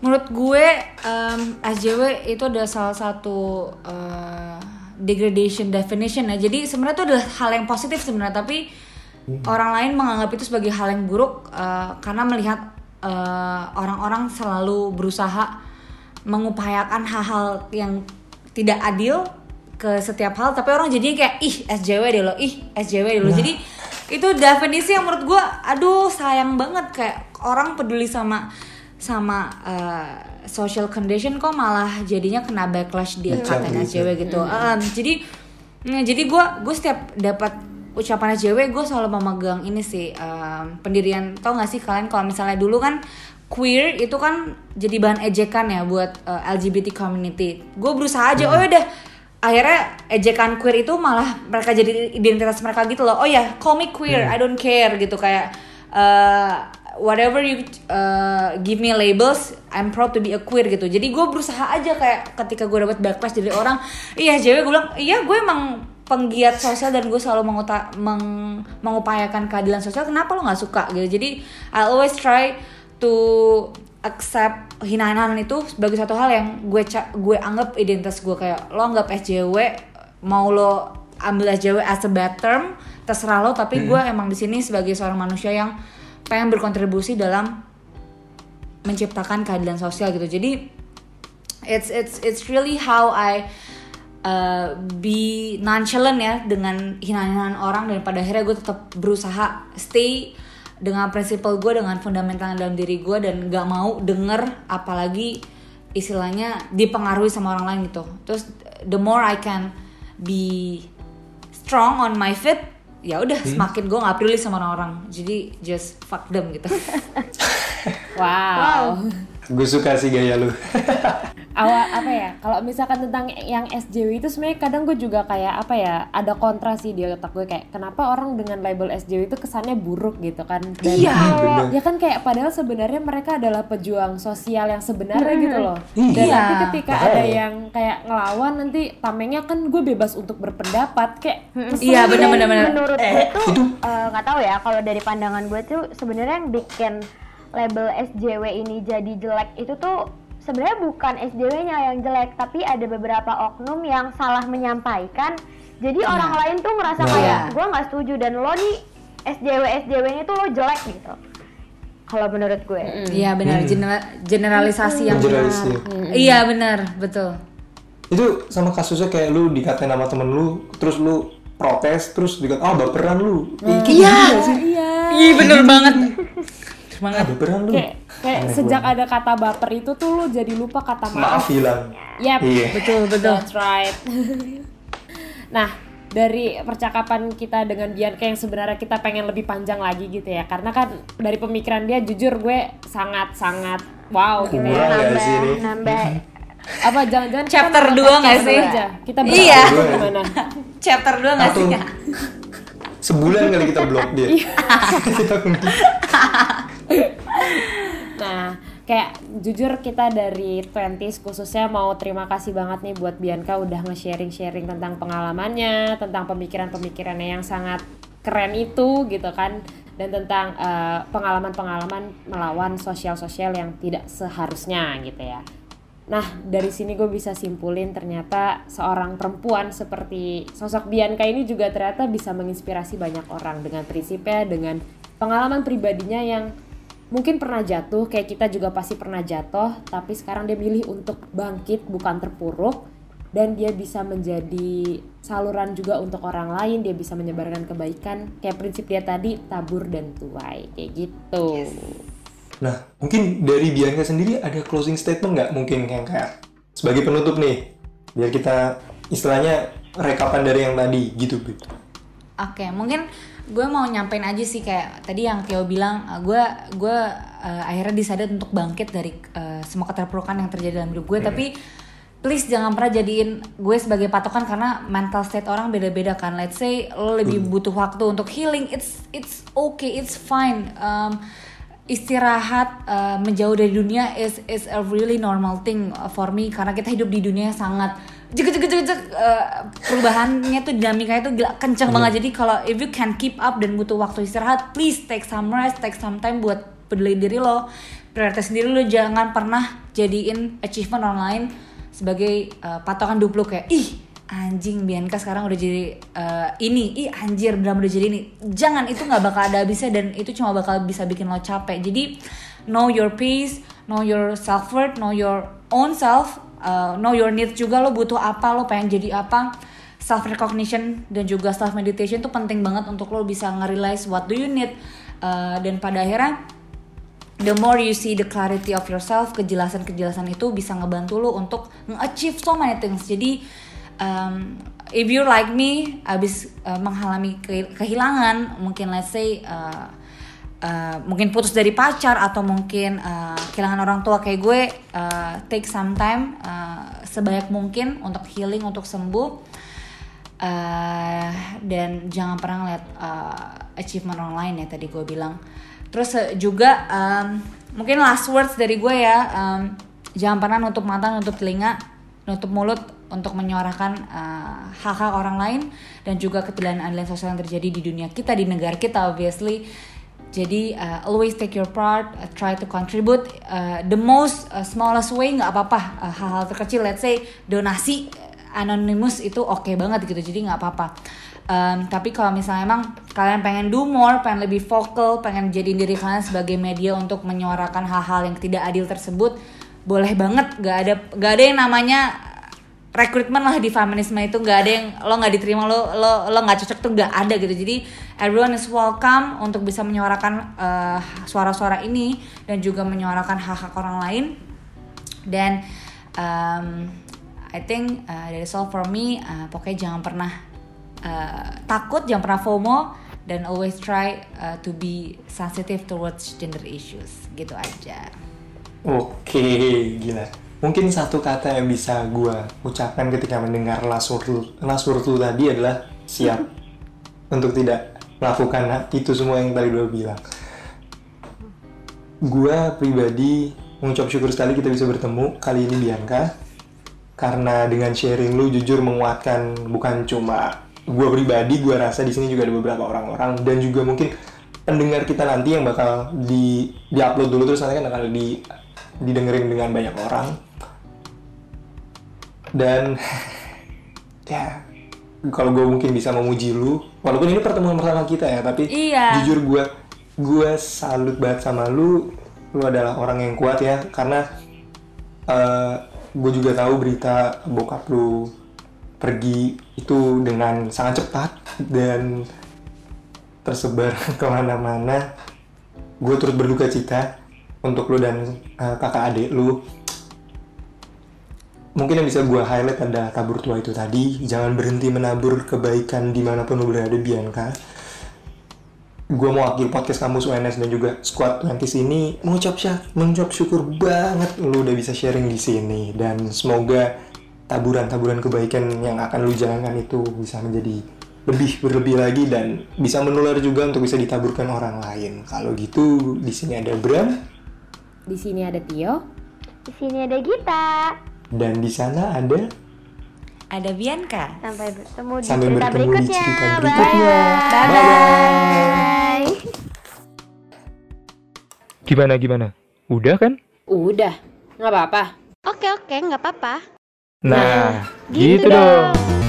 Menurut gue um, SJW itu adalah salah satu uh, degradation definition ya. Jadi sebenarnya itu adalah hal yang positif sebenarnya, tapi orang lain menganggap itu sebagai hal yang buruk uh, karena melihat uh, orang-orang selalu berusaha mengupayakan hal-hal yang tidak adil ke setiap hal, tapi orang jadinya kayak ih SJW deh lo, ih SJW deh lo. Jadi itu definisi yang menurut gue, aduh sayang banget kayak orang peduli sama sama uh, social condition kok malah jadinya kena backlash dia katanya gitu. SJW gitu. Um, jadi mm, jadi gue gue setiap dapat ucapan SJW gue selalu memegang ini sih um, pendirian tau gak sih kalian kalau misalnya dulu kan queer itu kan jadi bahan ejekan ya buat uh, LGBT community. Gue berusaha aja oh udah akhirnya ejekan queer itu malah mereka jadi identitas mereka gitu loh. Oh ya call me queer I don't care gitu. Kayak uh, whatever you uh, give me labels I'm proud to be a queer gitu. Jadi gue berusaha aja kayak ketika gue dapet backlash dari orang iya cewek gue bilang iya gue emang penggiat sosial dan gue selalu menguta, meng, mengupayakan keadilan sosial. Kenapa lo nggak suka? Gitu. Jadi I always try to accept hinaan-hinaan itu sebagai satu hal yang gue gue anggap identitas gue kayak lo anggap SJW mau lo ambil SJW as a bad term terserah lo tapi gue emang di sini sebagai seorang manusia yang pengen berkontribusi dalam menciptakan keadilan sosial gitu. Jadi it's it's it's really how I uh, be nonchalant ya dengan hinaan-hinaan orang dan pada akhirnya gue tetap berusaha stay dengan prinsipal gue dengan fundamental dalam diri gue dan gak mau denger apalagi istilahnya dipengaruhi sama orang lain gitu. Terus the more I can be strong on my feet ya udah semakin gue nggak peduli sama orang-orang. Jadi just fuck them gitu. (laughs) Wow. Gue suka sih gaya lu. (laughs) Awal apa ya? Kalau misalkan tentang yang SJW itu sebenarnya kadang gue juga kayak apa ya? Ada kontra sih di otak gue kayak kenapa orang dengan label SJW itu kesannya buruk gitu kan? Dan, Iya. bener. Ya kan kayak padahal sebenarnya mereka adalah pejuang sosial yang sebenarnya gitu loh. Dan Iya. nanti ketika Makanya. ada yang kayak ngelawan nanti tamengnya kan gue bebas untuk berpendapat kayak Iya, gitu. bener-bener. benar. menurut Eh, gue tuh itu- eh, nggak tahu ya kalau dari pandangan gue tuh sebenarnya yang bikin label SJW ini jadi jelek itu tuh sebenarnya bukan SJW-nya yang jelek tapi ada beberapa oknum yang salah menyampaikan. Jadi orang lain tuh ngerasa Nah. kayak gue nggak setuju dan lo nih SJW SJW-nya tuh lo jelek gitu. Kalau menurut gue. Iya benar. Genera- generalisasi yang Generalisasi. Iya benar. Betul. Itu sama kasusnya kayak lu dikatain sama temen lu, terus lu protes, terus dikatain, ah baperan lu. Iya. Iya. Iya. bener banget. Ah baperan lu. Kayak, kayak Aneh sejak banget. ada kata baper itu tuh lu jadi lupa kata Maaf hilang. Yap, Iya. betul betul that's right. (laughs) nah, dari percakapan kita dengan Bianca yang sebenarnya kita pengen lebih panjang lagi gitu ya. Karena kan dari pemikiran dia jujur gue sangat-sangat wow gitu ya. Ya nambah sih nambah (laughs) Apa jangan-jangan Chapter mau dua nggak chapter sih? Aja. Kita Iya. bersama gimana? (laughs) chapter 2 nggak sih sebulan kali kita blok dia. Nah, kayak jujur kita dari 20s khususnya mau terima kasih banget nih buat Bianca udah nge-sharing-sharing tentang pengalamannya, tentang pemikiran-pemikirannya yang sangat keren itu gitu kan dan tentang eh, pengalaman-pengalaman melawan sosial-sosial yang tidak seharusnya gitu ya. Nah, dari sini gue bisa simpulin ternyata seorang perempuan seperti sosok Bianca ini juga ternyata bisa menginspirasi banyak orang dengan prinsipnya, dengan pengalaman pribadinya yang mungkin pernah jatuh, kayak kita juga pasti pernah jatuh, tapi sekarang dia milih untuk bangkit bukan terpuruk dan dia bisa menjadi saluran juga untuk orang lain, dia bisa menyebarkan kebaikan, kayak prinsip dia tadi tabur dan tuai, kayak gitu. Nah, mungkin dari Bianca sendiri ada closing statement nggak mungkin yang kayak sebagai penutup nih, biar kita istilahnya rekapan dari yang tadi gitu, Bu. Oke, mungkin gue mau nyampein aja sih kayak tadi yang Tio bilang, uh, gue gue uh, akhirnya disadar untuk bangkit dari uh, semua keterpurukan yang terjadi dalam hidup gue. Tapi please jangan pernah jadiin gue sebagai patokan karena mental state orang beda-beda kan. Let's say lo lebih butuh waktu untuk healing, it's it's okay, it's fine. Um, istirahat uh, menjauh dari dunia is is a really normal thing for me karena kita hidup di dunia yang sangat jek jek jek jek uh, perubahannya tuh dinamikanya tuh gila kenceng banget. Jadi kalau if you can keep up dan butuh waktu istirahat please take some rest take some time buat peduli diri lo prioritas diri lo. Jangan pernah jadiin achievement orang lain sebagai uh, patokan hidup lo kayak ih anjing Bianca sekarang udah jadi uh, ini. Ih anjir benar udah jadi ini. Jangan itu nggak bakal ada habisnya dan itu cuma bakal bisa bikin lo capek. Jadi know your peace know your self worth know your own self uh, know your needs juga lo butuh apa lo pengen jadi apa self recognition dan juga self meditation tuh penting banget untuk lo bisa nge-realize what do you need Uh, dan pada akhirnya the more you see the clarity of yourself, kejelasan-kejelasan itu bisa ngebantu lo untuk nge-achieve so many things. Jadi um, if you like me, abis uh, mengalami ke- kehilangan, mungkin let's say uh, uh, mungkin putus dari pacar atau mungkin uh, kehilangan orang tua kayak gue, uh, take some time, uh, sebanyak mungkin untuk healing untuk sembuh. Eh, dan jangan pernah ngeliat uh, achievement orang lain ya tadi gue bilang. Terus uh, juga um, mungkin last words dari gue ya um, jangan pernah nutup mata nutup telinga nutup mulut untuk menyuarakan uh, hak-hak orang lain dan juga ketidakadilan sosial yang terjadi di dunia kita di negara kita obviously jadi uh, always take your part, uh, try to contribute uh, the most uh, smallest way nggak apa-apa uh, hal-hal terkecil. Let's say donasi anonymous itu oke okay banget gitu jadi nggak apa-apa um, tapi kalau misalnya emang kalian pengen do more pengen lebih vokal pengen jadi diri kalian sebagai media untuk menyuarakan hal-hal yang tidak adil tersebut boleh banget gak ada gak ada yang namanya rekrutmen lah di feminisme itu gak ada yang lo nggak diterima lo lo lo nggak cocok tuh gak ada gitu jadi everyone is welcome untuk bisa menyuarakan uh, suara-suara ini dan juga menyuarakan hak-hak orang lain dan um, I think uh, that is all for me. Uh, pokoknya jangan pernah uh, takut, jangan pernah FOMO, dan always try uh, to be sensitive towards gender issues. Gitu aja. Oke, gila. Mungkin satu kata yang bisa gue ucapkan ketika mendengar word lu tadi adalah siap untuk tidak melakukan itu semua yang tadi gue bilang. Gue pribadi mengucap syukur sekali kita bisa bertemu kali ini Bianca karena dengan sharing lu jujur menguatkan bukan cuma gue pribadi gue rasa di sini juga ada beberapa orang-orang dan juga mungkin pendengar kita nanti yang bakal di upload dulu terus nanti kan akan di didengerin dengan banyak orang dan ya kalau gue mungkin bisa memuji lu walaupun ini pertemuan pertama kita ya tapi Iya. jujur gue gue salut banget sama lu. Lu adalah orang yang kuat ya karena eh, gue juga tahu berita bokap lu pergi itu dengan sangat cepat dan tersebar (laughs) ke mana-mana. Gue turut berduka cita untuk lu dan uh, kakak adik lu mungkin yang bisa gue highlight adalah tabur tua itu tadi jangan berhenti menabur kebaikan di mana pun lu berada Bianca gue mau akhir podcast kampus UNS dan juga squad 20 ini mengucap syak, mengucap syukur banget lu udah bisa sharing di sini dan semoga taburan-taburan kebaikan yang akan lu jalankan itu bisa menjadi lebih berlebih lagi dan bisa menular juga untuk bisa ditaburkan orang lain. Kalau gitu di sini ada Bram Di sini ada Tio. Di sini ada Gita. Dan di sana ada Ada Bianca. Sampai bertemu di Sampai cerita bertemu di berikutnya. cerita Bye. berikutnya. Bye. Gimana gimana? Udah kan? Udah, nggak apa-apa. Oke oke nggak apa-apa. Nah, gitu gitu dong. dong.